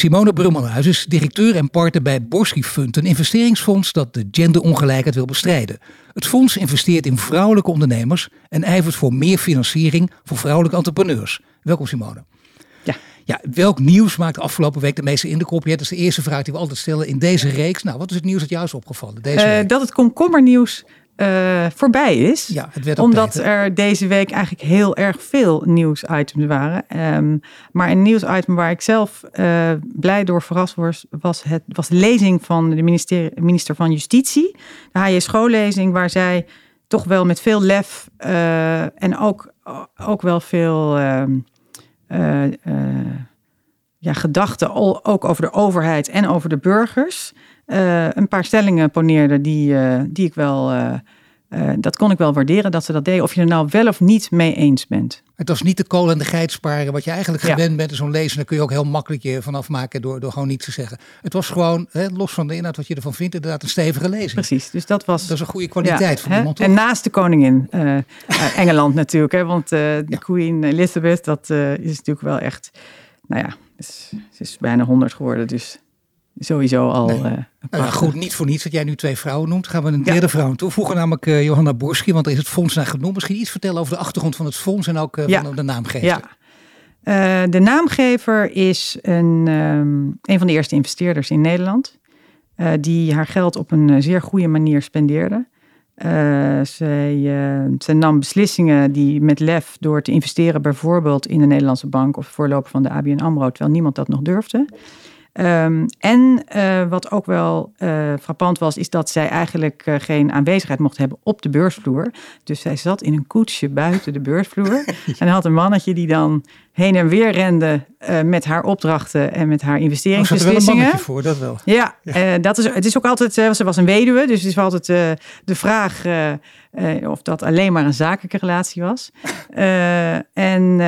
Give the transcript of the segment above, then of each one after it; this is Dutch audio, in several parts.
Simone Brummelhuis is directeur en partner bij Borski Fund, een investeringsfonds dat de genderongelijkheid wil bestrijden. Het fonds investeert in vrouwelijke ondernemers en ijvert voor meer financiering voor vrouwelijke entrepreneurs. Welkom Simone. Ja. Ja, welk nieuws maakt afgelopen week de meeste indruk? Dat is de eerste vraag die we altijd stellen in deze reeks. Nou, wat is het nieuws dat jou is opgevallen deze Uh, week? dat het komkommernieuws eh voorbij is. Ja, het werd Omdat tijd, er deze week eigenlijk heel erg veel nieuwsitems waren. Ehm, maar een nieuwsitem waar ik zelf eh, blij door verrast was, was, het, was de lezing van de minister, minister van Justitie. De HJ schoollezing, waar zij toch wel met veel lef eh, en ook, ook wel veel ehm, eh, eh, ja, gedachten, ook over de overheid en over de burgers, een paar stellingen poneerde die, die ik wel, eh, dat kon ik wel waarderen dat ze dat deden. Of je er nou wel of niet mee eens bent. Het was niet de kool en de geit sparen wat je eigenlijk Ja. gewend bent in zo'n lezen. Daar kun je ook heel makkelijk je vanaf maken door, door gewoon niets te zeggen. Het was gewoon, hè, los van de inhoud wat je ervan vindt, inderdaad een stevige lezing. Precies, dus dat was... Dat is een goede kwaliteit Ja, van hè? iemand. toch? En naast de koningin, eh, uit Engeland natuurlijk. Hè? Want eh, de Queen Elizabeth, dat eh, is natuurlijk wel echt... Nou ja, is, ze is bijna 100 geworden, dus sowieso al... Nee. eh, Nou ja, goed, niet voor niets dat jij nu twee vrouwen noemt. Gaan we een Ja. derde vrouw toevoegen, namelijk eh, Johanna Borski. Want er is het fonds naar genoemd. Misschien iets vertellen over de achtergrond van het fonds en ook eh, Ja. van de naamgever. Ja. De naamgever is een, ehm, een van de eerste investeerders in Nederland. die haar geld op een zeer goede manier spendeerde. Zij, zij nam beslissingen die met lef door te investeren bijvoorbeeld in de Nederlandse bank of voorloper van de ABN AMRO, terwijl niemand dat nog durfde. Ehm, en eh, wat ook wel eh, frappant was, is dat zij eigenlijk eh, geen aanwezigheid mocht hebben op de beursvloer. Dus zij zat in een koetsje buiten de beursvloer. en had een mannetje die dan heen en weer rende eh, met haar opdrachten en met haar Oh, er wel een investeringsbeslissingen. mannetje voor, dat wel. Ja, eh, dat is, het is ook altijd, eh, ze was een weduwe, dus het is altijd de vraag of dat alleen maar een zakelijke relatie was. En,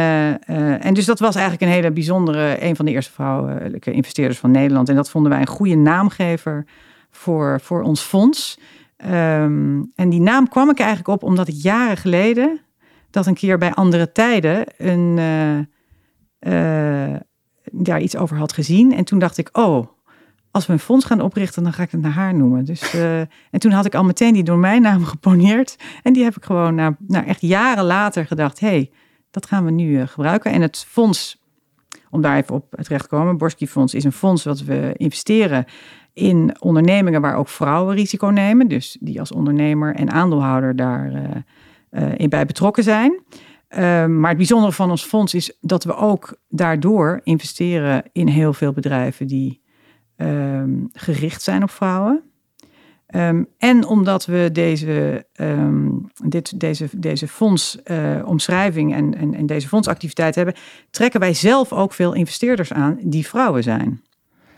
en dus dat was eigenlijk een hele bijzondere, een van de eerste vrouwelijke investeerders van Nederland. En dat vonden wij een goede naamgever voor, voor ons fonds. Ehm, en die naam kwam ik eigenlijk op omdat ik jaren geleden, dat een keer bij andere tijden, een, eh, eh, daar iets over had gezien. En toen dacht ik, oh, als we een fonds gaan oprichten, dan ga ik het naar haar noemen. Dus, eh, en toen had ik al meteen die domeinnaam geponeerd. En die heb ik gewoon na, nou, echt jaren later gedacht, hey, dat gaan we nu eh, gebruiken. En het fonds, om daar even op terecht te komen, Borski Fonds is een fonds wat we investeren in ondernemingen waar ook vrouwen risico nemen. Dus die als ondernemer en aandeelhouder daar eh, eh, in bij betrokken zijn. Uh, maar het bijzondere van ons fonds is dat we ook daardoor investeren in heel veel bedrijven die um, gericht zijn op vrouwen. Um, en omdat we deze, um, dit, deze, deze fondsomschrijving uh, en, en, en deze fondsactiviteit hebben, trekken wij zelf ook veel investeerders aan die vrouwen zijn.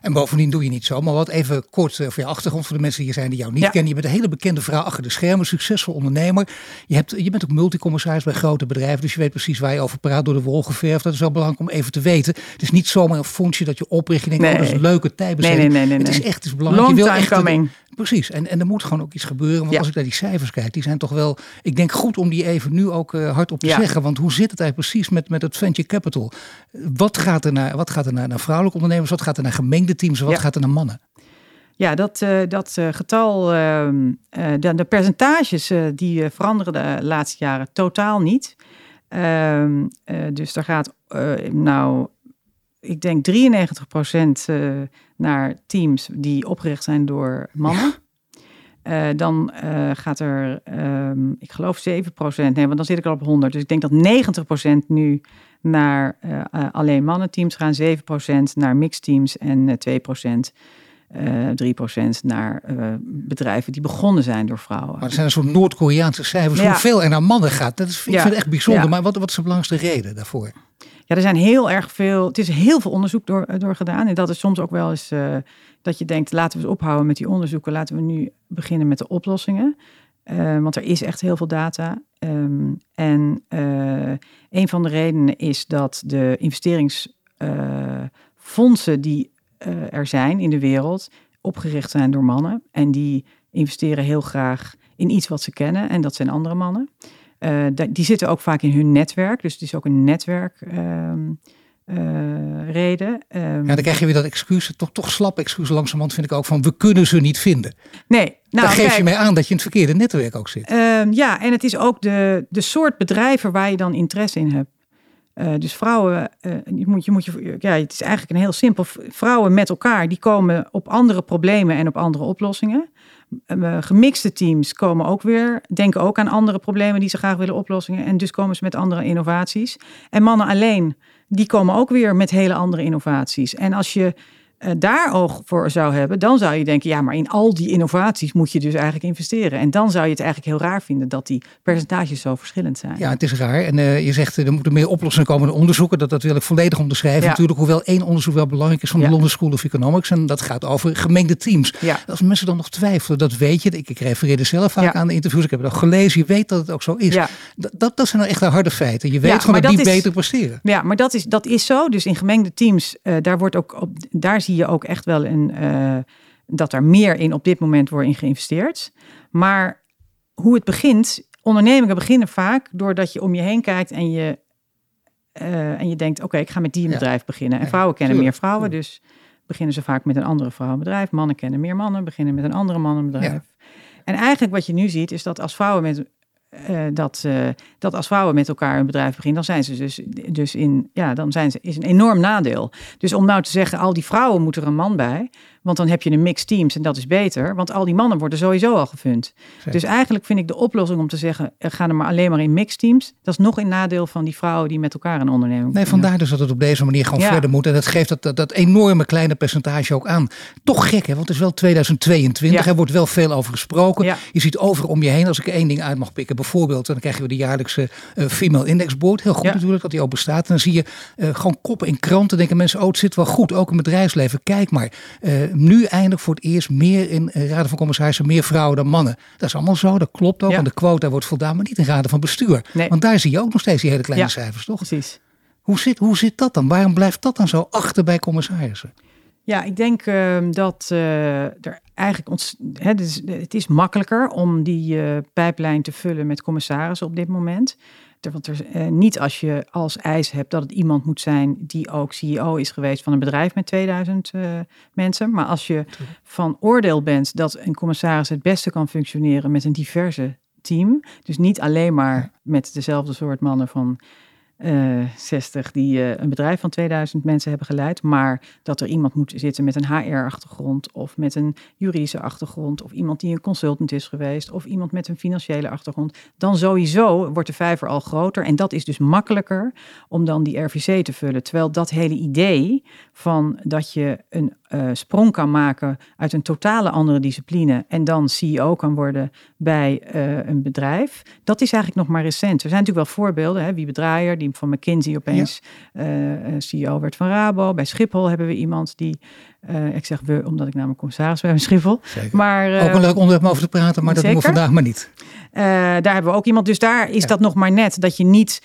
En bovendien doe je niet zo. Maar wat even kort uh, voor je achtergrond voor de mensen die hier zijn die jou niet Ja. kennen. Je bent een hele bekende vrouw achter de schermen, succesvol ondernemer. Je, hebt, je bent ook multicommissaris bij grote bedrijven. Dus je weet precies waar je over praat door de wol geverfd. Dat is wel belangrijk om even te weten. Het is niet zomaar een fondsje dat je opricht. Je denkt, Nee. oh, dat is een leuke tijdbesteding. Nee, nee, nee, nee, Het is echt het is belangrijk. Long je wil time echt coming. Precies, en, en er moet gewoon ook iets gebeuren. Want Ja. als ik naar die cijfers kijk, die zijn toch wel, ik denk goed om die even nu ook uh, hardop te Ja. zeggen. Want hoe zit het eigenlijk precies met, met het venture capital? Wat gaat er naar, wat gaat er naar, naar vrouwelijke ondernemers? Wat gaat er naar gemengde teams? Wat Ja. gaat er naar mannen? Ja, dat, uh, dat uh, getal, uh, de, de, percentages eh, die veranderen de laatste jaren totaal niet. Ehm, dus daar gaat nou, ik denk 93% naar teams die opgericht zijn door mannen. Ja. dan gaat er, um, ik geloof 7%, nee, want dan zit ik al op 100. Dus ik denk dat 90% nu naar alleen mannenteams gaan, 7% naar mixteams en 2% uh, 3% naar uh, bedrijven die begonnen zijn door vrouwen. Maar er zijn een soort Noord-Koreaanse cijfers. Ja. Hoeveel er naar mannen gaat, dat is, ik Ja. vind het echt bijzonder. Ja. Maar wat, wat is de belangrijkste reden daarvoor? Ja, er zijn heel erg veel. Het is heel veel onderzoek door, door gedaan. En dat is soms ook wel eens uh, dat je denkt: laten we eens ophouden met die onderzoeken. Laten we nu beginnen met de oplossingen. Uh, want er is echt heel veel data. Um, en uh, een van de redenen is dat de investeringsfondsen die er zijn in de wereld opgericht zijn door mannen. En die investeren heel graag in iets wat ze kennen. En dat zijn andere mannen. die zitten ook vaak in hun netwerk. Dus het is ook een netwerk. Um, uh, reden. Um, ja, dan krijg je weer dat excuus, toch, toch slap excuus langzamerhand vind ik ook van we kunnen ze niet vinden. Nee. Nou, dan geef je mij aan dat je in het verkeerde netwerk ook zit. Um, ja, en het is ook de, de soort bedrijven waar je dan interesse in hebt. Uh, dus vrouwen, uh, je moet, je moet je, ja, het is eigenlijk een heel simpel. Vrouwen met elkaar, die komen op andere problemen en op andere oplossingen. Uh, gemixte teams komen ook weer, denken ook aan andere problemen die ze graag willen oplossen. En dus komen ze met andere innovaties. En mannen alleen die komen ook weer met hele andere innovaties. En als je daar oog voor zou hebben, dan zou je denken, ja, maar in al die innovaties moet je dus eigenlijk investeren. En dan zou je het eigenlijk heel raar vinden dat die percentages zo verschillend zijn. Ja, het is raar. En uh, je zegt, er moeten meer oplossingen komen onderzoeken. Dat, dat wil ik volledig onderschrijven. Ja. Natuurlijk, hoewel één onderzoek wel belangrijk is van de London School of Economics. En dat gaat over gemengde teams. Ja. Als mensen dan nog twijfelen, dat weet je. Ik, ik refereerde zelf vaak aan de interviews. Ik heb het ook gelezen. Je weet dat het ook zo is. Dat, dat, dat zijn nou echt de harde feiten. Je weet gewoon dat, dat die is, beter presteren. Ja, maar dat is, dat is zo. Dus in gemengde teams, uh, daar, wordt ook op, daar zie je ook echt wel een, uh, dat er meer in op dit moment wordt in geïnvesteerd. Maar hoe het begint, ondernemingen beginnen vaak doordat je om je heen kijkt en je, uh, en je denkt, oké, okay, ik ga met die een bedrijf ja. beginnen. En vrouwen kennen meer vrouwen, dus beginnen ze vaak met een andere vrouwenbedrijf. Mannen kennen meer mannen, beginnen met een andere mannenbedrijf. En eigenlijk wat je nu ziet, is dat als vrouwen met uh, dat, uh, dat als vrouwen met elkaar een bedrijf beginnen, dan zijn ze dus, dus in, ja, dan zijn ze, is een enorm nadeel. Dus om nou te zeggen, al die vrouwen moeten er een man bij, want dan heb je een mixed teams en dat is beter, want al die mannen worden sowieso al. Zeker. Dus eigenlijk vind ik de oplossing om te zeggen, ga er maar alleen maar in mixed teams, dat is nog een nadeel van die vrouwen die met elkaar een onderneming Nee, vandaar dus dat het op deze manier gewoon ja. verder moet. En dat geeft dat, dat, dat, enorme kleine percentage ook aan. Toch gek, hè? want het is wel 2022, ja. er wordt wel veel over gesproken. Ja. Je ziet over om je heen, als ik één ding uit mag pikken, bijvoorbeeld, dan krijgen we de jaarlijkse uh, Female Index Board. Heel goed natuurlijk dat die ook bestaat. En dan zie je uh, gewoon koppen in kranten, denken mensen, oh het zit wel goed, ook in bedrijfsleven. Kijk maar, uh, nu eindelijk voor het eerst meer in raden van commissarissen, meer vrouwen dan mannen. Dat is allemaal zo, dat klopt ook. En de quota wordt voldaan, maar niet in raden van bestuur. Nee. Want daar zie je ook nog steeds die hele kleine cijfers, toch? Precies. Hoe zit, hoe zit dat dan? Waarom blijft dat dan zo achter bij commissarissen? Ja, ik denk uh, dat uh, er eigenlijk ons, hè, het, is, het is makkelijker om die uh, pijplijn te vullen met commissarissen op dit moment. Want er, uh, niet als je als eis hebt dat het iemand moet zijn die ook CEO is geweest van een bedrijf met 2000 uh, mensen. Maar als je van oordeel bent dat een commissaris het beste kan functioneren met een diverse team. Dus niet alleen maar met dezelfde soort mannen van uh, 60 die uh, een bedrijf van 2000 mensen hebben geleid, maar dat er iemand moet zitten met een HR-achtergrond of met een juridische achtergrond of iemand die een consultant is geweest of iemand met een financiële achtergrond, dan sowieso wordt de vijver al groter en dat is dus makkelijker om dan die RVC te vullen. Terwijl dat hele idee van dat je een uh, sprong kan maken uit een totale andere discipline en dan CEO kan worden bij uh, een bedrijf, dat is eigenlijk nog maar recent. Er zijn natuurlijk wel voorbeelden, hè, wie bedraaier, die van McKinsey opeens ja. uh, CEO werd van Rabo. Bij Schiphol hebben we iemand die, ik zeg we, omdat ik namelijk commissaris ben bij Schiphol. Zeker. Maar, ook een leuk onderwerp om over te praten, maar zeker? dat doen we vandaag maar niet. daar hebben we ook iemand, dus daar is ja. dat nog maar net, dat je niet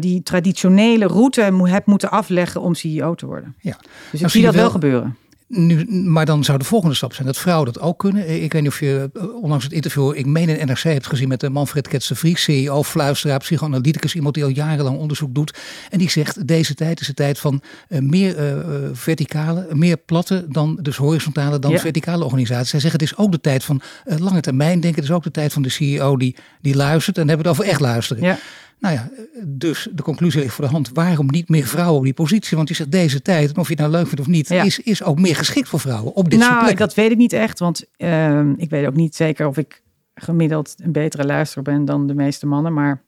die traditionele route hebt moeten afleggen om CEO te worden. Ja. Dus ik zie dat wel gebeuren. Nu, maar dan zou de volgende stap zijn dat vrouwen dat ook kunnen. Ik weet niet of je onlangs het interview, ik meen in NRC hebt gezien met Manfred Ketsen-Vries, CEO, fluisteraar, psychoanalyticus, iemand die al jarenlang onderzoek doet. En die zegt, deze tijd is de tijd van uh, meer uh, verticale, meer platte dan dus horizontale dan ja. verticale organisaties. Zij zeggen, het is ook de tijd van uh, lange termijn denken. Het is ook de tijd van de CEO die, die luistert. En dan hebben we het over echt luisteren. Ja. Nou ja, dus de conclusie ligt voor de hand. Waarom niet meer vrouwen op die positie? Want je zegt deze tijd, of je het nou leuk vindt of niet, ja. is, is ook meer geschikt voor vrouwen op dit nou, soort plekken. dat weet ik niet echt. Want uh, ik weet ook niet zeker of ik gemiddeld een betere luisteraar ben dan de meeste mannen. Maar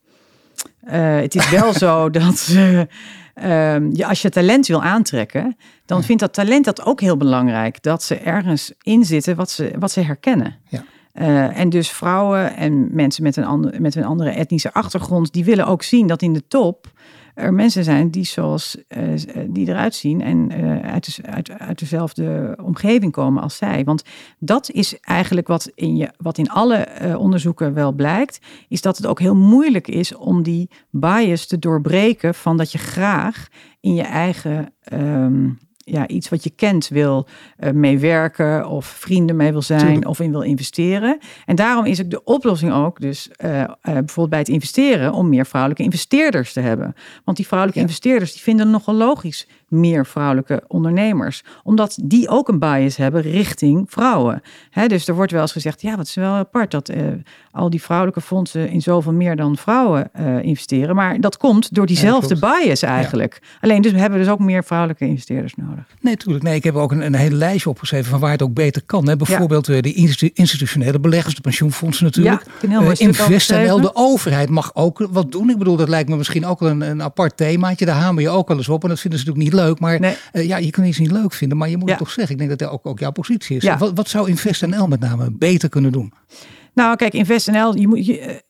uh, het is wel zo dat uh, je, als je talent wil aantrekken, dan ja. vindt dat talent dat ook heel belangrijk. Dat ze ergens in zitten wat ze, wat ze herkennen. Ja. Uh, en dus vrouwen en mensen met een, met een andere etnische achtergrond, die willen ook zien dat in de top er mensen zijn die zoals die eruit zien en uit, de, uit, uit dezelfde omgeving komen als zij. Want dat is eigenlijk wat in, je, wat in alle onderzoeken wel blijkt, is dat het ook heel moeilijk is om die bias te doorbreken van dat je graag in je eigen ehm, ja, iets wat je kent wil uh, meewerken of vrienden mee wil zijn of in wil investeren. En daarom is ook de oplossing ook dus uh, uh, bijvoorbeeld bij het investeren om meer vrouwelijke investeerders te hebben. Want die vrouwelijke investeerders die vinden nogal logisch meer vrouwelijke ondernemers. Omdat die ook een bias hebben richting vrouwen. dus er wordt wel eens gezegd, ja, wat is wel apart dat uh, al die vrouwelijke fondsen in zoveel meer dan vrouwen uh, investeren. Maar dat komt door diezelfde bias eigenlijk. Alleen dus we hebben dus ook meer vrouwelijke investeerders nodig. Nee, natuurlijk. Nee, ik heb ook een, een hele lijstje opgeschreven van waar het ook beter kan. Hè. Bijvoorbeeld ja. Eh, de institutionele beleggers, de pensioenfondsen natuurlijk. Ja, uh, InvestNL, de overheid mag ook wat doen. Ik bedoel, dat lijkt me misschien ook wel een, een apart themaatje. Daar hamer je ook wel eens op en dat vinden ze natuurlijk niet leuk. Maar uh, ja, je kan iets niet leuk vinden, maar je moet het toch zeggen. Ik denk dat dat ook, ook jouw positie is. Wat, wat zou InvestNL met name beter kunnen doen? Nou, kijk, InvestNL, je moet, je,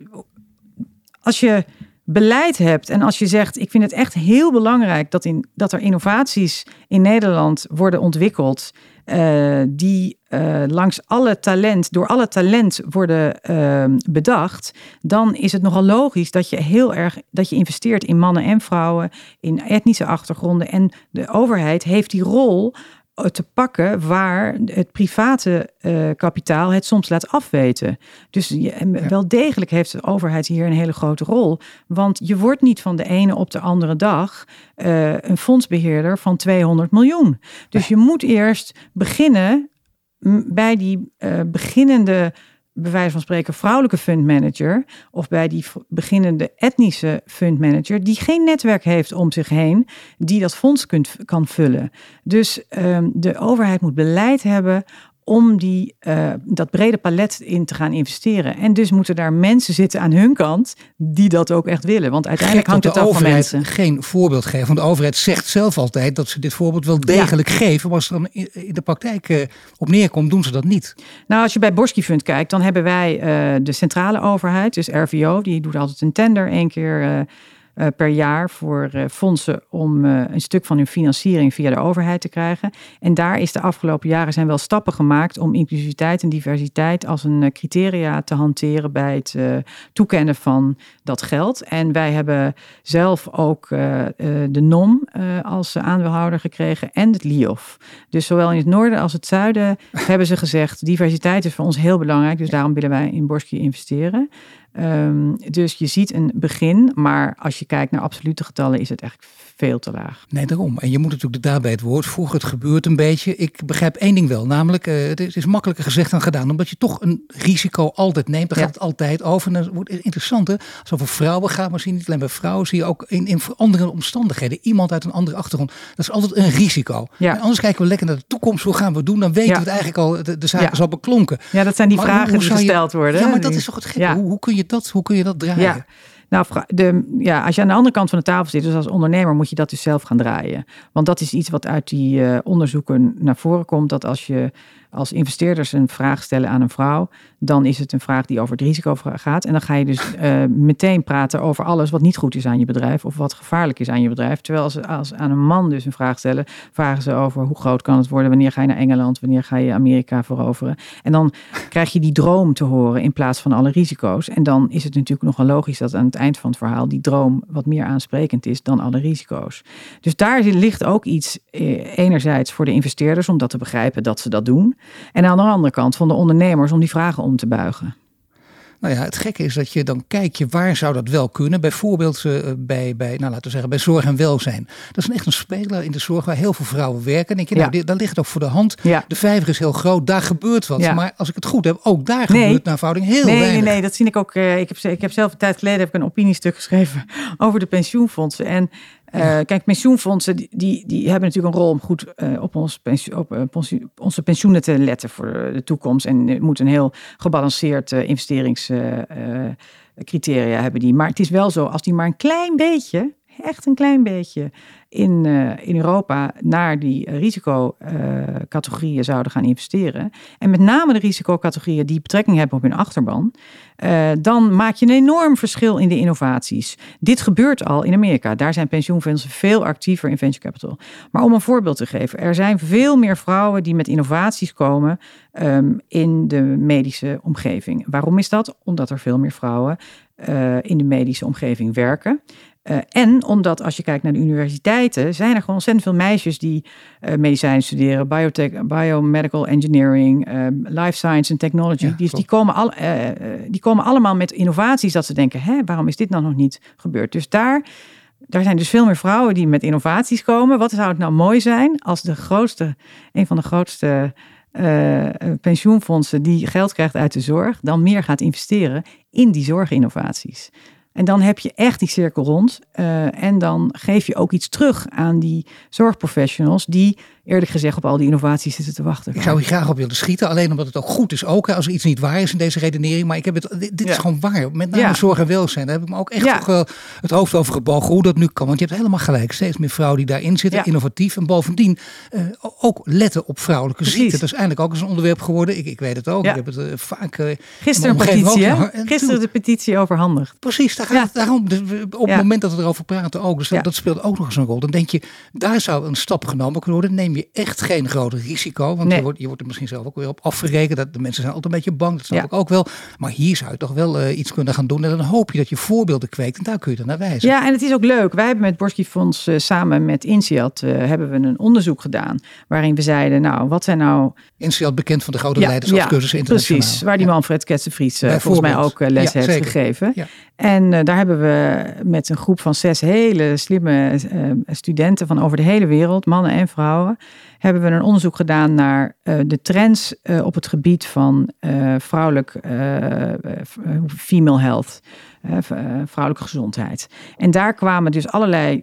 als je beleid hebt en als je zegt, ik vind het echt heel belangrijk dat, in, dat er innovaties in Nederland worden ontwikkeld, uh, die uh, langs alle talent, door alle talent worden uh, bedacht, dan is het nogal logisch dat je heel erg dat je investeert in mannen en vrouwen, in etnische achtergronden. En de overheid heeft die rol te pakken waar het private uh, kapitaal het soms laat afweten. Dus je, wel degelijk heeft de overheid hier een hele grote rol. Want je wordt niet van de ene op de andere dag uh, een fondsbeheerder van 200 miljoen. Dus je moet eerst beginnen bij die uh, beginnende bij wijze van spreken vrouwelijke fundmanager of bij die beginnende etnische fundmanager die geen netwerk heeft om zich heen die dat fonds kunt, kan vullen. Dus um, de overheid moet beleid hebben om die, uh, dat brede palet in te gaan investeren. En dus moeten daar mensen zitten aan hun kant die dat ook echt willen. Want uiteindelijk hangt het af van mensen. geen voorbeeld geven. Want de overheid zegt zelf altijd dat ze dit voorbeeld wel degelijk geven. Maar als het dan in de praktijk uh, op neerkomt, doen ze dat niet. Nou, als je bij Borsky Fund kijkt, dan hebben wij uh, de centrale overheid, dus RVO, die doet altijd een tender één keer per jaar voor uh, fondsen om uh, een stuk van hun financiering via de overheid te krijgen. En daar is de afgelopen jaren zijn wel stappen gemaakt om inclusiviteit en diversiteit als een criteria te hanteren bij het toekennen van dat geld. En wij hebben zelf ook de NOM als aandeelhouder gekregen en het LIOF. Dus zowel in het noorden als het zuiden hebben ze gezegd: diversiteit is voor ons heel belangrijk, dus daarom willen wij in Borski investeren. Um, dus je ziet een begin, maar als je kijkt naar absolute getallen is het eigenlijk veel te laag. Nee, daarom. En je moet natuurlijk de daad bij het woord voegen. Het gebeurt een beetje. Ik begrijp één ding wel, namelijk uh, het is makkelijker gezegd dan gedaan. Omdat je toch een risico altijd neemt. Daar gaat het altijd over. En dat wordt interessant hè. Als over vrouwen gaat, maar zie niet alleen bij vrouwen, zie je ook in, in andere omstandigheden. Iemand uit een andere achtergrond. Dat is altijd een risico. Ja. En anders kijken we lekker naar de toekomst. Hoe gaan we doen? Dan weten we het eigenlijk al, de, de zaak is al beklonken. Ja, dat zijn die vragen die gesteld worden. Ja, maar dat is toch het gekke. Hoe, hoe, kun je dat, hoe kun je dat draaien? Ja. Nou, de, ja, als je aan de andere kant van de tafel zit, dus als ondernemer, moet je dat dus zelf gaan draaien. Want dat is iets wat uit die uh, onderzoeken naar voren komt. Dat als je als investeerders een vraag stellen aan een vrouw, dan is het een vraag die over het risico gaat. En dan ga je dus uh, meteen praten over alles wat niet goed is aan je bedrijf of wat gevaarlijk is aan je bedrijf. Terwijl als, als aan een man dus een vraag stellen, vragen ze over hoe groot kan het worden, wanneer ga je naar Engeland, wanneer ga je Amerika veroveren. En dan krijg je die droom te horen in plaats van alle risico's. En dan is het natuurlijk nogal logisch dat aan het eind van het verhaal die droom wat meer aansprekend is dan alle risico's. Dus daar ligt ook iets eh, enerzijds voor de investeerders om dat te begrijpen dat ze dat doen. En aan de andere kant van de ondernemers om die vragen om te buigen. Nou ja, het gekke is dat je dan kijkt je waar zou dat wel kunnen. Bijvoorbeeld uh, bij, bij, nou laten we zeggen, bij zorg en welzijn. Dat is echt een speler in de zorg waar heel veel vrouwen werken. En ik, ja. nou, daar ligt het ook voor de hand. Ja. De vijver is heel groot, daar gebeurt wat. Ja. Maar als ik het goed heb, ook daar nee. gebeurt naar verhouding heel nee, weinig. Nee, nee, dat zie ik ook. Uh, ik, heb, ik heb zelf een tijd geleden heb ik een opiniestuk geschreven over de pensioenfondsen. En uh, kijk, pensioenfondsen die, die, die, hebben natuurlijk een rol om goed uh, op, ons pensioen, op uh, onze pensioenen te letten voor de toekomst. En het moet een heel gebalanceerd investeringscriteria hebben die. Maar het is wel zo, als die maar een klein beetje echt een klein beetje in, uh, in Europa naar die risicocategorieën zouden gaan investeren. En met name de risicocategorieën die betrekking hebben op hun achterban. Uh, dan maak je een enorm verschil in de innovaties. Dit gebeurt al in Amerika. Daar zijn pensioenfondsen veel actiever in venture capital. Maar om een voorbeeld te geven, er zijn veel meer vrouwen die met innovaties komen um, in de medische omgeving. Waarom is dat? Omdat er veel meer vrouwen uh, in de medische omgeving werken. Uh, en omdat als je kijkt naar de universiteiten, zijn er gewoon ontzettend veel meisjes die uh, medicijn studeren, biotech, biomedical engineering, uh, life science en technology. Ja, die, die, komen al, die komen allemaal met innovaties dat ze denken, hè, waarom is dit nou nog niet gebeurd? Dus daar, daar zijn dus veel meer vrouwen die met innovaties komen. Wat zou het nou mooi zijn als de grootste, een van de grootste pensioenfondsen die geld krijgt uit de zorg, dan meer gaat investeren in die zorginnovaties. En dan heb je echt die cirkel rond. Uh, en dan geef je ook iets terug aan die zorgprofessionals die eerlijk gezegd op al die innovaties zitten te wachten. Ik zou hier graag op willen schieten, alleen omdat het ook goed is. Ook als er iets niet waar is in deze redenering. Maar ik heb het, dit, is gewoon waar. Met name zorg en welzijn. Daar heb ik me ook echt ja. toch, het hoofd over gebogen hoe dat nu kan. Want je hebt helemaal gelijk. Steeds meer vrouwen die daarin zitten, innovatief. En bovendien uh, ook letten op vrouwelijke Precies. ziekten. Dat is eigenlijk ook eens een onderwerp geworden. Ik, ik weet het ook. Ik heb het vaak... Gisteren een petitie, ook, Gisteren de petitie overhandigd. Precies, daar gaat het daarom. Dus op het moment dat we erover praten ook. Dus dat, dat speelt ook nog eens een rol. Dan denk je, daar zou een stap genomen kunnen worden. Neem je echt geen groot risico. Want je, wordt, je wordt er misschien zelf ook weer op afgerekend. Dat de mensen zijn altijd een beetje bang. Dat snap ik ook wel. Maar hier zou je toch wel uh, iets kunnen gaan doen. En dan hoop je dat je voorbeelden kweekt. En daar kun je dan naar wijzen. Ja, en het is ook leuk. Wij hebben met Borski Fonds uh, samen met INSEAD uh, hebben we een onderzoek gedaan. Waarin we zeiden, nou, wat zijn nou... INSEAD bekend van de grote ja, leiderschapscursus ja, internationaal. Precies, waar die Manfred Ketsenvries volgens mij ook les heeft zeker. gegeven. En daar hebben we met een groep van zes hele slimme studenten van over de hele wereld, mannen en vrouwen hebben we een onderzoek gedaan naar uh, de trends uh, op het gebied van uh, vrouwelijk female health, vrouwelijke gezondheid. En daar kwamen dus allerlei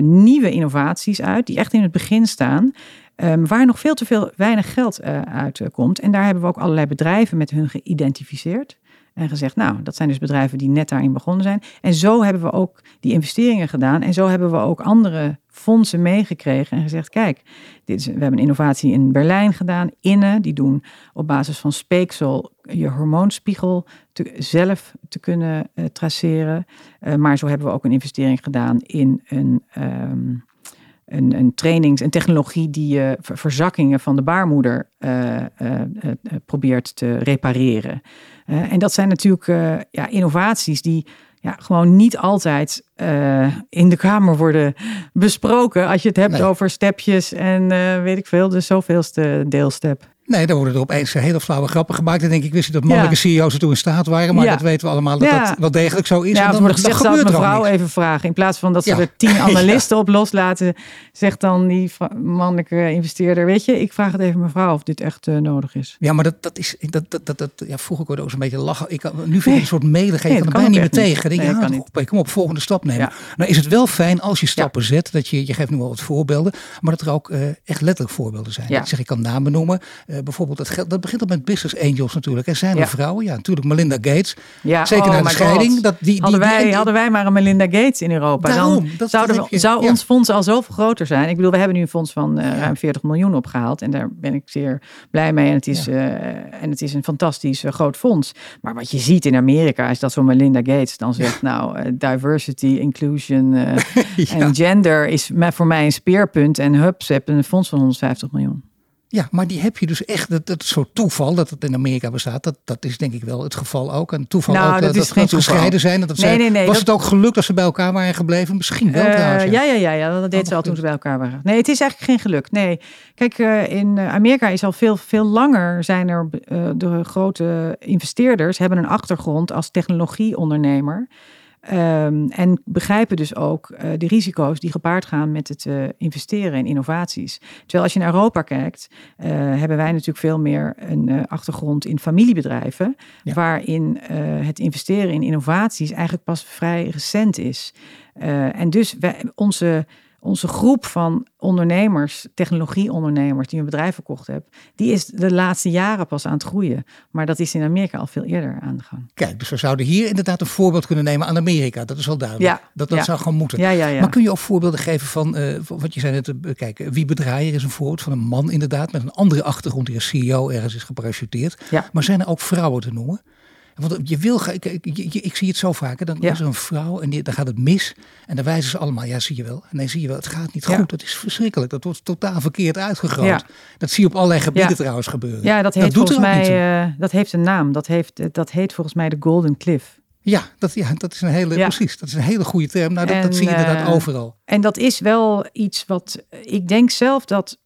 nieuwe innovaties uit, die echt in het begin staan. Um, waar nog veel te veel weinig geld uitkomt. En daar hebben we ook allerlei bedrijven met hun geïdentificeerd. En gezegd, nou, dat zijn dus bedrijven die net daarin begonnen zijn. En zo hebben we ook die investeringen gedaan. En zo hebben we ook andere fondsen meegekregen en gezegd: kijk, dit is, we hebben een innovatie in Berlijn gedaan. Inne, die doen op basis van speeksel je hormoonspiegel zelf te kunnen uh, traceren. Uh, maar zo hebben we ook een investering gedaan in een. Um, een, een trainings- en technologie die je uh, verzakkingen van de baarmoeder probeert te repareren. en dat zijn natuurlijk ja, innovaties die ja, gewoon niet altijd in de Kamer worden besproken. Als je het hebt nee. over stepjes en weet ik veel, de zoveelste deelstep. Nee, dan worden er opeens hele flauwe grappen gemaakt. En denk ik, wist je dat mannelijke ja. CEO's er toen in staat waren. Maar ja. dat weten we allemaal dat ja. dat wel degelijk zo is. Ja, en dan wordt gezegd dat mevrouw even vragen. In plaats van dat ze er tien analisten op loslaten. Zegt dan die mannelijke investeerder. Weet je, ik vraag het even mevrouw of dit echt uh, nodig is. Ja, maar dat, dat is, dat, dat, dat, dat ja, vroeger kon ik ook een beetje lachen. Ik, nu vind ik een soort medegeven. Nee, ik kan er bijna niet meer tegen. Denk, nee, ja, kan op, kom op, volgende stap nemen. Nou is het wel fijn als je stappen zet. Dat je, je geeft nu wel wat voorbeelden. Maar dat er ook uh, echt letterlijk voorbeelden zijn. Ik zeg, ik kan namen noemen. Uh, bijvoorbeeld dat geld dat begint al met business angels natuurlijk. Er zijn er vrouwen, ja, natuurlijk Melinda Gates. Ja, Zeker oh na de scheiding. Dat die, die, hadden, wij, die, hadden wij maar een Melinda Gates in Europa. Daarom, dan dat, zouden dat we, zou ja. ons fonds al zoveel groter zijn. Ik bedoel, we hebben nu een fonds van uh, ruim 40 miljoen opgehaald. En daar ben ik zeer blij mee. En het is, uh, en het is een fantastisch uh, groot fonds. Maar wat je ziet in Amerika is dat zo'n Melinda Gates dan zegt... nou, diversity, inclusion en gender is voor mij een speerpunt. En hup, ze hebben een fonds van 150 miljoen. Ja, maar die heb je dus echt, dat, dat soort toeval dat het in Amerika bestaat, dat, dat is denk ik wel het geval ook. En toeval nou, ook dat, dat, dat, ze gescheiden zijn. Dat, nee, nee, nee, was het ook geluk dat ze bij elkaar waren gebleven? Misschien wel uh, trouwens. Ja, ja, ja, ja dat deed ze al toen ze bij elkaar waren. Nee, het is eigenlijk geen geluk. Nee, kijk, uh, in Amerika is al veel, veel langer zijn er uh, de grote investeerders hebben een achtergrond als technologieondernemer. Um, en begrijpen dus ook uh, de risico's die gepaard gaan met het uh, investeren in innovaties. Terwijl als je naar Europa kijkt, uh, hebben wij natuurlijk veel meer een achtergrond in familiebedrijven, ja. waarin het investeren in innovaties eigenlijk pas vrij recent is. en dus wij, onze onze groep van ondernemers, technologieondernemers die een bedrijf verkocht hebben, die is de laatste jaren pas aan het groeien. Maar dat is in Amerika al veel eerder aan de gang. Kijk, dus we zouden hier inderdaad een voorbeeld kunnen nemen aan Amerika. Dat is al duidelijk. Ja, dat dat ja. zou gewoon moeten. Ja. Maar kun je ook voorbeelden geven van, eh, wat je zei net, eh, kijk, Wie Bedraaier is een voorbeeld van een man inderdaad met een andere achtergrond die als CEO ergens is geparachuteerd. Maar zijn er ook vrouwen te noemen? Want je wil, ik, ik, ik, ik zie het zo vaak. hè, Dan Ja. is er een vrouw en die, dan gaat het mis. En dan wijzen ze allemaal, ja zie je wel. Nee, zie je wel, het gaat niet Ja. goed. Dat is verschrikkelijk. Dat wordt totaal verkeerd uitgegroot. Ja. Dat zie je op allerlei gebieden trouwens gebeuren. Ja, dat heet volgens mij, eh, dat heeft een naam. Dat, heeft, eh, dat heet volgens mij de Golden Cliff. Ja, dat, ja, dat is een hele, Ja. precies. Dat is een hele goede term. Nou, dat, zie je inderdaad eh, overal. En dat is wel iets wat ik denk zelf dat,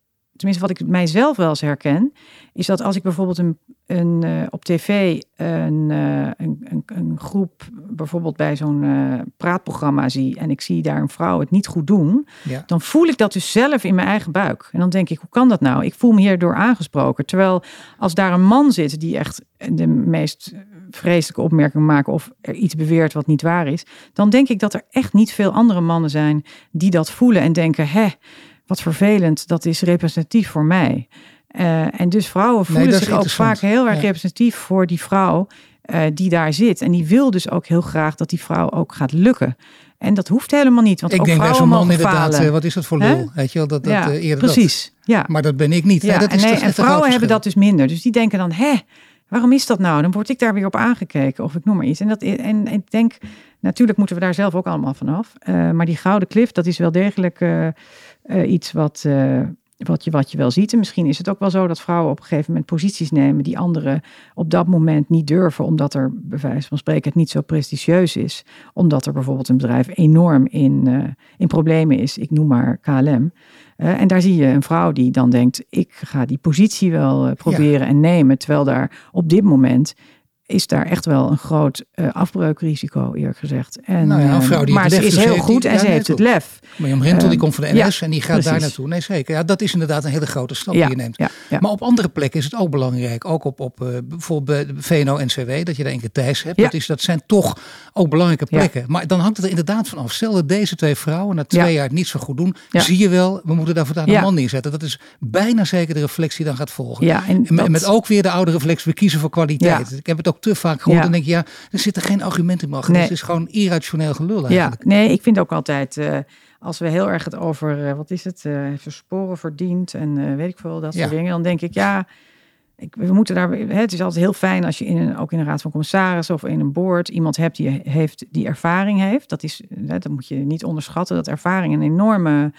tenminste wat ik mijzelf wel eens herken, is dat als ik bijvoorbeeld een, een, eh, op tv een, eh, een, een, een groep bijvoorbeeld bij zo'n eh, praatprogramma zie en ik zie daar een vrouw het niet goed doen, Ja. dan voel ik dat dus zelf in mijn eigen buik. En dan denk ik, hoe kan dat nou? Ik voel me hierdoor aangesproken. Terwijl als daar een man zit die echt de meest vreselijke opmerkingen maakt of er iets beweert wat niet waar is, dan denk ik dat er echt niet veel andere mannen zijn die dat voelen en denken, hè, wat vervelend, dat is representatief voor mij. Eh, en dus vrouwen voelen zich ook vaak heel erg Ja. representatief voor die vrouw eh, die daar zit. En die wil dus ook heel graag dat die vrouw ook gaat lukken. En dat hoeft helemaal niet, want Ik ook denk bij zo'n man inderdaad, eh, wat is dat voor lul? Weet je wel, dat, dat ja, eerder dat. precies. Ja. Maar dat ben ik niet. Ja, dat en, is, nee, dat is en vrouwen hebben dat dus minder. Dus die denken dan, hè, waarom is dat nou? Dan word ik daar weer op aangekeken of ik noem maar iets. En, dat, en, ik denk, natuurlijk moeten we daar zelf ook allemaal vanaf. Eh maar die gouden klif, dat is wel degelijk eh, eh, iets wat, wat, je, wat je wel ziet. En misschien is het ook wel zo dat vrouwen op een gegeven moment posities nemen die anderen op dat moment niet durven, omdat er bij wijze van spreken het niet zo prestigieus is. Omdat er bijvoorbeeld een bedrijf enorm in, in problemen is. Ik noem maar KLM. Eh, en daar zie je een vrouw die dan denkt: ik ga die positie wel eh, proberen en nemen. Terwijl daar op dit moment is daar echt wel een groot eh, afbreukrisico, eerlijk gezegd. En, Nou ja, een eh, vrouw die maar het ze lef is dus heel goed die- en ja, ze heeft het lef. Mirjam Rentel die Ehm, komt van de ja, NS en die gaat daar naartoe. Nee, zeker. Ja, dat is inderdaad een hele grote stap die je neemt. Maar op andere plekken is het ook belangrijk. Ook op, op eh, bijvoorbeeld VNO-NCW, dat je daar een keer Thijs hebt. Dat, is, dat zijn toch ook belangrijke plekken. Maar dan hangt het er inderdaad van af. Stel dat deze twee vrouwen na twee Ja. jaar het niet zo goed doen. Zie je wel, we moeten daar voortaan een man neerzetten. Dat is bijna zeker de reflex die dan gaat volgen. Ja, en En met, dat- met ook weer de oude reflex, we kiezen voor kwaliteit. Ik heb het ook te vaak gehoord. Ja. En denk ik, ja, er zitten geen argumenten meer achter. Nee. Het is gewoon irrationeel gelul Ja, eigenlijk. nee, ik vind ook altijd, eh, als we heel erg het over, eh, wat is het, eh versporen verdient en weet ik veel, dat soort Ja. dingen, dan denk ik, ja, ik, we moeten daar, het is altijd heel fijn als je in een, ook in een raad van commissarissen of in een board iemand hebt die, heeft, die ervaring heeft. Dat, is, dat moet je niet onderschatten, dat ervaring een enorme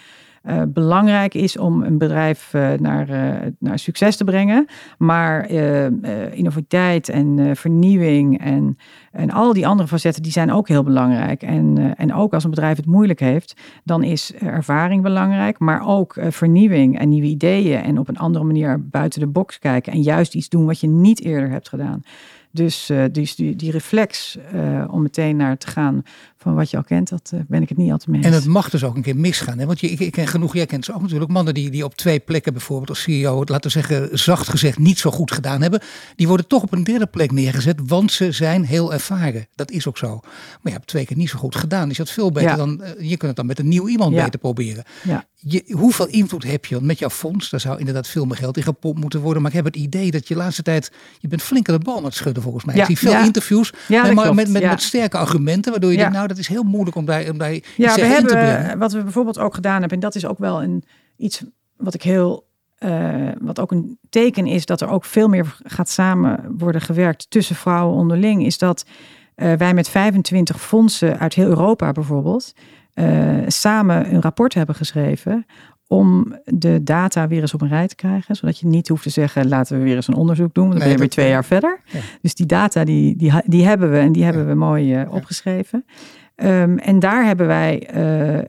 eh, belangrijk is om een bedrijf eh, naar, eh, naar succes te brengen. Maar innovativiteit en vernieuwing en, en al die andere facetten, die zijn ook heel belangrijk. En, en ook als een bedrijf het moeilijk heeft, dan is ervaring belangrijk. Maar ook vernieuwing en nieuwe ideeën en op een andere manier buiten de box kijken. En juist iets doen wat je niet eerder hebt gedaan. Dus, dus die, die reflex om meteen naar te gaan van wat je al kent, dat eh, ben ik het niet altijd mee eens. En het mag dus ook een keer misgaan. Hè? Want je, ik, ik ken genoeg, jij kent ze ook natuurlijk, mannen die, die op twee plekken bijvoorbeeld als CEO, het, laten we zeggen, zacht gezegd niet zo goed gedaan hebben. Die worden toch op een derde plek neergezet, want ze zijn heel ervaren. Dat is ook zo. Maar je hebt twee keer niet zo goed gedaan. Dus je had veel beter Ja. dan, eh, je kunt het dan met een nieuw iemand Ja. beter proberen. Ja. Je, hoeveel invloed heb je? Want met jouw fonds, daar zou inderdaad veel meer geld in gepompt moeten worden. Maar ik heb het idee dat je de laatste tijd, je bent flink aan de bal aan het schudden volgens mij. Ik zie veel interviews, dat maar met, met, ja. met sterke argumenten, waardoor je denkt, nou dat is heel moeilijk om daar, om iets Ja, we te hebben, brengen. wat we bijvoorbeeld ook gedaan hebben, en dat is ook wel een, iets wat ik heel, eh, wat ook een teken is dat er ook veel meer gaat samen worden gewerkt tussen vrouwen onderling, is dat eh, wij met 25 fondsen uit heel Europa bijvoorbeeld eh, samen een rapport hebben geschreven om de data weer eens op een rij te krijgen. Zodat je niet hoeft te zeggen, laten we weer eens een onderzoek doen. Dan Nee, ben je weer twee jaar verder. Ja. Dus die data, die, die, die hebben we en die hebben we mooi opgeschreven. Ehm, en daar hebben wij eh,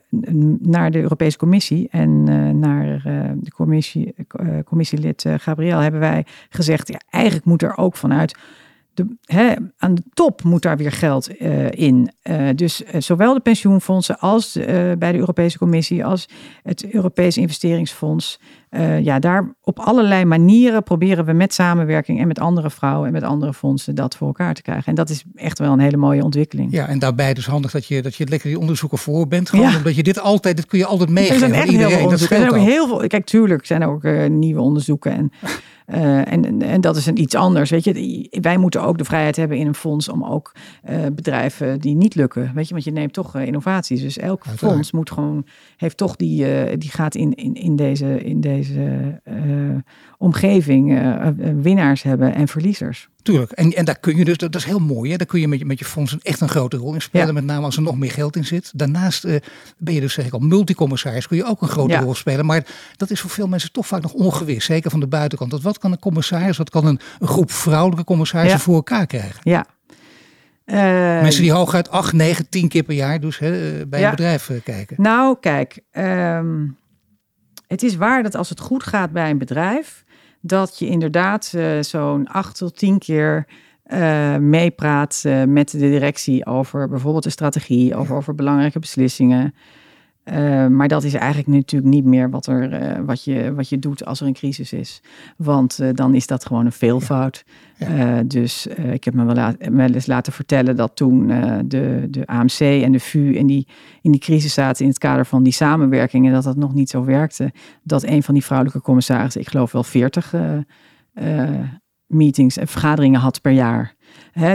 naar de Europese Commissie en eh, naar eh, de commissie, commissielid Gabriel hebben wij gezegd, ja, eigenlijk moet er ook vanuit de, hè, aan de top moet daar weer geld uh, in. Uh, dus uh, zowel de pensioenfondsen als bij de Europese Commissie, als het Europees Investeringsfonds. ja, daar op allerlei manieren proberen we met samenwerking en met andere vrouwen en met andere fondsen dat voor elkaar te krijgen. En dat is echt wel een hele mooie ontwikkeling. Ja, en daarbij dus handig dat je, dat je lekker die onderzoeken voor bent. Gewoon ja. omdat je dit altijd, dit kun je altijd meegeven. Er zijn echt heel veel onderzoeken. Er zijn ook heel veel, kijk, tuurlijk zijn er ook nieuwe onderzoeken. En Uh, en, en dat is een iets anders. Weet je, wij moeten ook de vrijheid hebben in een fonds om ook uh, bedrijven die niet lukken. Weet je, want je neemt toch uh, innovaties. Dus elk fonds moet gewoon, heeft toch die, die gaat in, in, in deze, in deze omgeving winnaars hebben en verliezers. Tuurlijk. En, en daar kun je dus, dat, is heel mooi. Hè? Daar kun je met, je met je fondsen echt een grote rol in spelen. Met name als er nog meer geld in zit. Daarnaast uh, ben je dus zeg ik al multicommissaris. Kun je ook een grote rol spelen. Maar dat is voor veel mensen toch vaak nog ongewis. Zeker van de buitenkant. Dat wat kan een commissaris, wat kan een, een groep vrouwelijke commissarissen voor elkaar krijgen? Ja. Uh, mensen die hooguit 8, 9, 10 keer per jaar dus hè, bij een bedrijf uh, kijken. Nou, kijk. Um, het is waar dat als het goed gaat bij een bedrijf dat je inderdaad uh, zo'n acht tot tien keer uh, meepraat uh, met de directie over bijvoorbeeld de strategie, over, over belangrijke beslissingen. Uh, maar dat is eigenlijk natuurlijk niet meer wat, er, wat, je, wat je doet als er een crisis is. Want dan is dat gewoon een veelvoud. Ja. dus ik heb me wel, wel, eens laten vertellen dat toen de, de AMC en de VU in die, in die crisis zaten in het kader van die samenwerking en dat dat nog niet zo werkte. Dat een van die vrouwelijke commissarissen, ik geloof wel veertig meetings en vergaderingen had per jaar.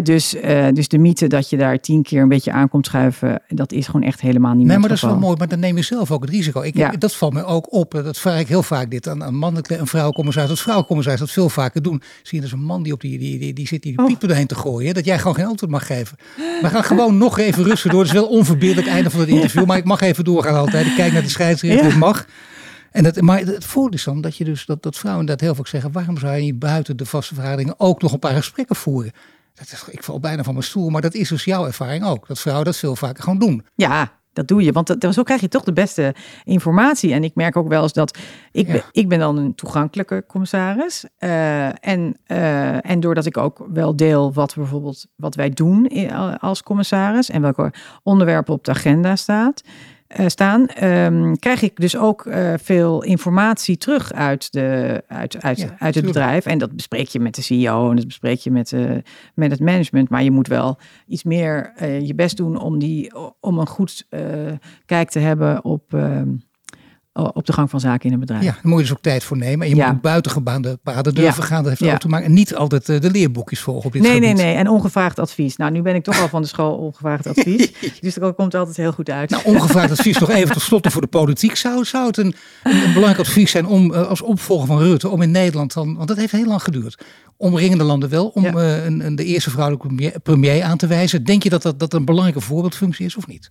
Dus, uh, dus de mythe dat je daar tien keer een beetje aankomt schuiven, dat is gewoon echt helemaal niet meer. Nee, maar dat is wel mooi, maar dan neem je zelf ook het risico. Ik, ja. Dat valt me ook op. Dat vraag ik heel vaak dit aan een mannelijke en vrouwencommissaris. Dat vrouwencommissaris dat veel vaker doen. Zie je dus een man die op die, die, die, die zit die, oh. piep erheen te gooien. Dat jij gewoon geen antwoord mag geven. We gaan gewoon nog even rusten door. Het is wel onverbiddelijk einde van het interview. Maar ik mag even doorgaan altijd. Ik kijk naar de scheidsrechter. Het mag. En dat, maar het voordeel is dan dat, je dus, dat, dat vrouwen dat heel vaak zeggen: waarom zou je buiten de vaste vergaderingen ook nog een paar gesprekken voeren? Dat is, ik val bijna van mijn stoel, maar dat is dus jouw ervaring ook. Dat vrouwen dat veel vaker gewoon doen. Ja, dat doe je. Want dat, zo krijg je toch de beste informatie. En ik merk ook wel eens dat ik, ben, ik ben dan een toegankelijke commissaris. Uh, en, uh, en doordat ik ook wel deel wat bijvoorbeeld wat wij doen als commissaris en welke onderwerpen op de agenda staat. Uh, staan, um, krijg ik dus ook uh, veel informatie terug uit, de, uit, uit, ja, uit het bedrijf. En dat bespreek je met de CEO en dat bespreek je met, uh, met het management. Maar je moet wel iets meer je best doen om, die, om een goed kijk te hebben op ehm, op de gang van zaken in een bedrijf. Ja, daar moet je dus ook tijd voor nemen. En je ja. moet buitengebaande paden durven gaan. Dat heeft ja. ook te maken. En niet altijd uh, de leerboekjes volgen op dit nee, gebied. Nee, nee, En ongevraagd advies. Nou, nu ben ik toch al van de school ongevraagd advies. dus dat komt altijd heel goed uit. Nou, ongevraagd advies nog even tot slot voor de politiek. Zou, zou het een, een, een belangrijk advies zijn om uh, als opvolger van Rutte, om in Nederland dan, want dat heeft heel lang geduurd, omringende landen wel, om uh, een, een, de eerste vrouwelijke premier, premier aan te wijzen. Denk je dat dat, dat een belangrijke voorbeeldfunctie is of niet?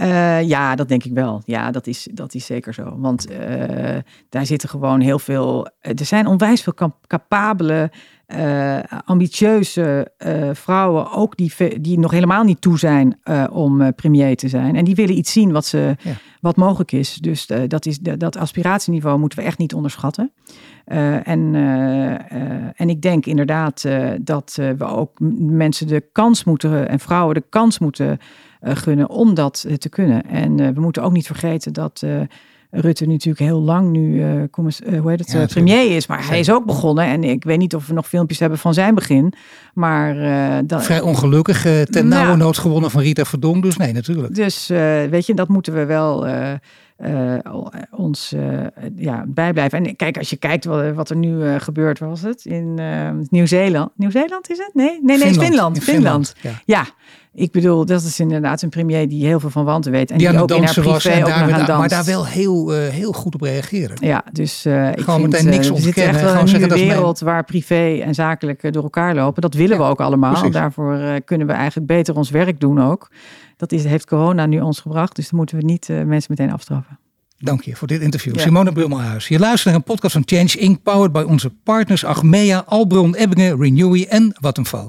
Uh, ja, dat denk ik wel. Ja, dat is, dat is zeker zo. Want uh, daar zitten gewoon heel veel. Er zijn onwijs veel capabele, uh, ambitieuze vrouwen, ook die, die nog helemaal niet toe zijn om premier te zijn. En die willen iets zien wat, ze, ja. wat mogelijk is. Dus dat, is, dat aspiratieniveau moeten we echt niet onderschatten. en, en ik denk inderdaad dat we ook mensen de kans moeten en vrouwen de kans moeten gunnen om dat te kunnen. En we moeten ook niet vergeten dat Rutte natuurlijk heel lang nu hoe heet het, ja, premier is. Maar hij is ook begonnen. En ik weet niet of we nog filmpjes hebben van zijn begin. Maar, dat, Vrij ongelukkig. ten nou, nauwe nood gewonnen van Rita Verdonk. Dus nee, natuurlijk. Dus weet je, dat moeten we wel... Uh, ons uh, ja, bijblijven. En kijk, als je kijkt wat, wat er nu uh, gebeurt, was het in Nieuw-Zeeland? Nieuw-Zeeland is het? Nee, nee, nee, Finland. Finland. Finland. Ja. ja. Ik bedoel, dat is inderdaad een premier die heel veel van wanten weet. En die, die ook in haar privé ook daar, aan Maar daar wel heel, heel goed op reageren. Ja, dus ik gewoon vind, meteen niks we zitten echt wel in een nieuwe wereld waar privé en zakelijk door elkaar lopen. Dat willen ja, we ook allemaal. Precies. Daarvoor kunnen we eigenlijk beter ons werk doen ook. Dat is, heeft corona nu ons gebracht, dus dan moeten we niet uh, mensen meteen afstraffen. Dank je voor dit interview. Ja. Simone Brummelhuis. Je luistert naar een podcast van Change Inc. Powered by onze partners Achmea, Albron, Ebbingen, Renewy en Vattenfall.